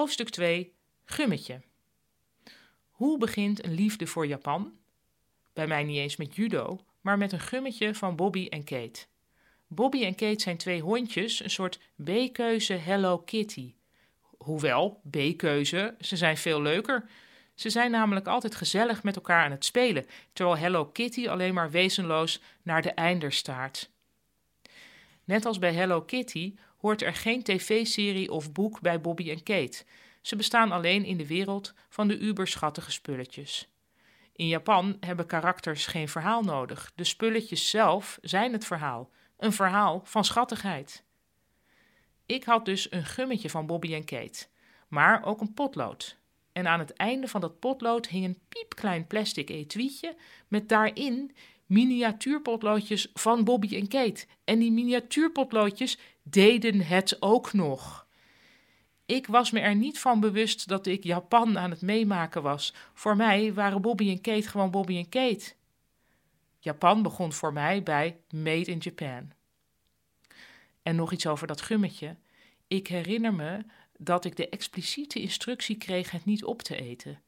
Hoofdstuk 2: Gummetje. Hoe begint een liefde voor Japan? Bij mij niet eens met judo, maar met een gummetje van Bobby en Kate. Bobby en Kate zijn twee hondjes, een soort B-keuze Hello Kitty. Hoewel, B-keuze, ze zijn veel leuker. Ze zijn namelijk altijd gezellig met elkaar aan het spelen, terwijl Hello Kitty alleen maar wezenloos naar de einder staart. Net als bij Hello Kitty hoort er geen tv-serie of boek bij Bobby en Kate. Ze bestaan alleen in de wereld van de uberschattige spulletjes. In Japan hebben karakters geen verhaal nodig. De spulletjes zelf zijn het verhaal. Een verhaal van schattigheid. Ik had dus een gummetje van Bobby en Kate, maar ook een potlood. En aan het einde van dat potlood hing een piepklein plastic etuietje met daarin miniatuurpotloodjes van Bobby en Kate. En die miniatuurpotloodjes deden het ook nog. Ik was me er niet van bewust dat ik Japan aan het meemaken was. Voor mij waren Bobby en Kate gewoon Bobby en Kate. Japan begon voor mij bij Made in Japan. En nog iets over dat gummetje. Ik herinner me dat ik de expliciete instructie kreeg het niet op te eten.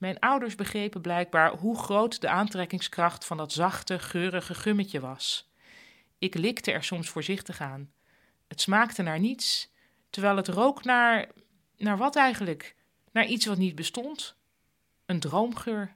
Mijn ouders begrepen blijkbaar hoe groot de aantrekkingskracht van dat zachte, geurige gummetje was. Ik likte er soms voorzichtig aan. Het smaakte naar niets, terwijl het rook naar. naar wat eigenlijk? Naar iets wat niet bestond? Een droomgeur.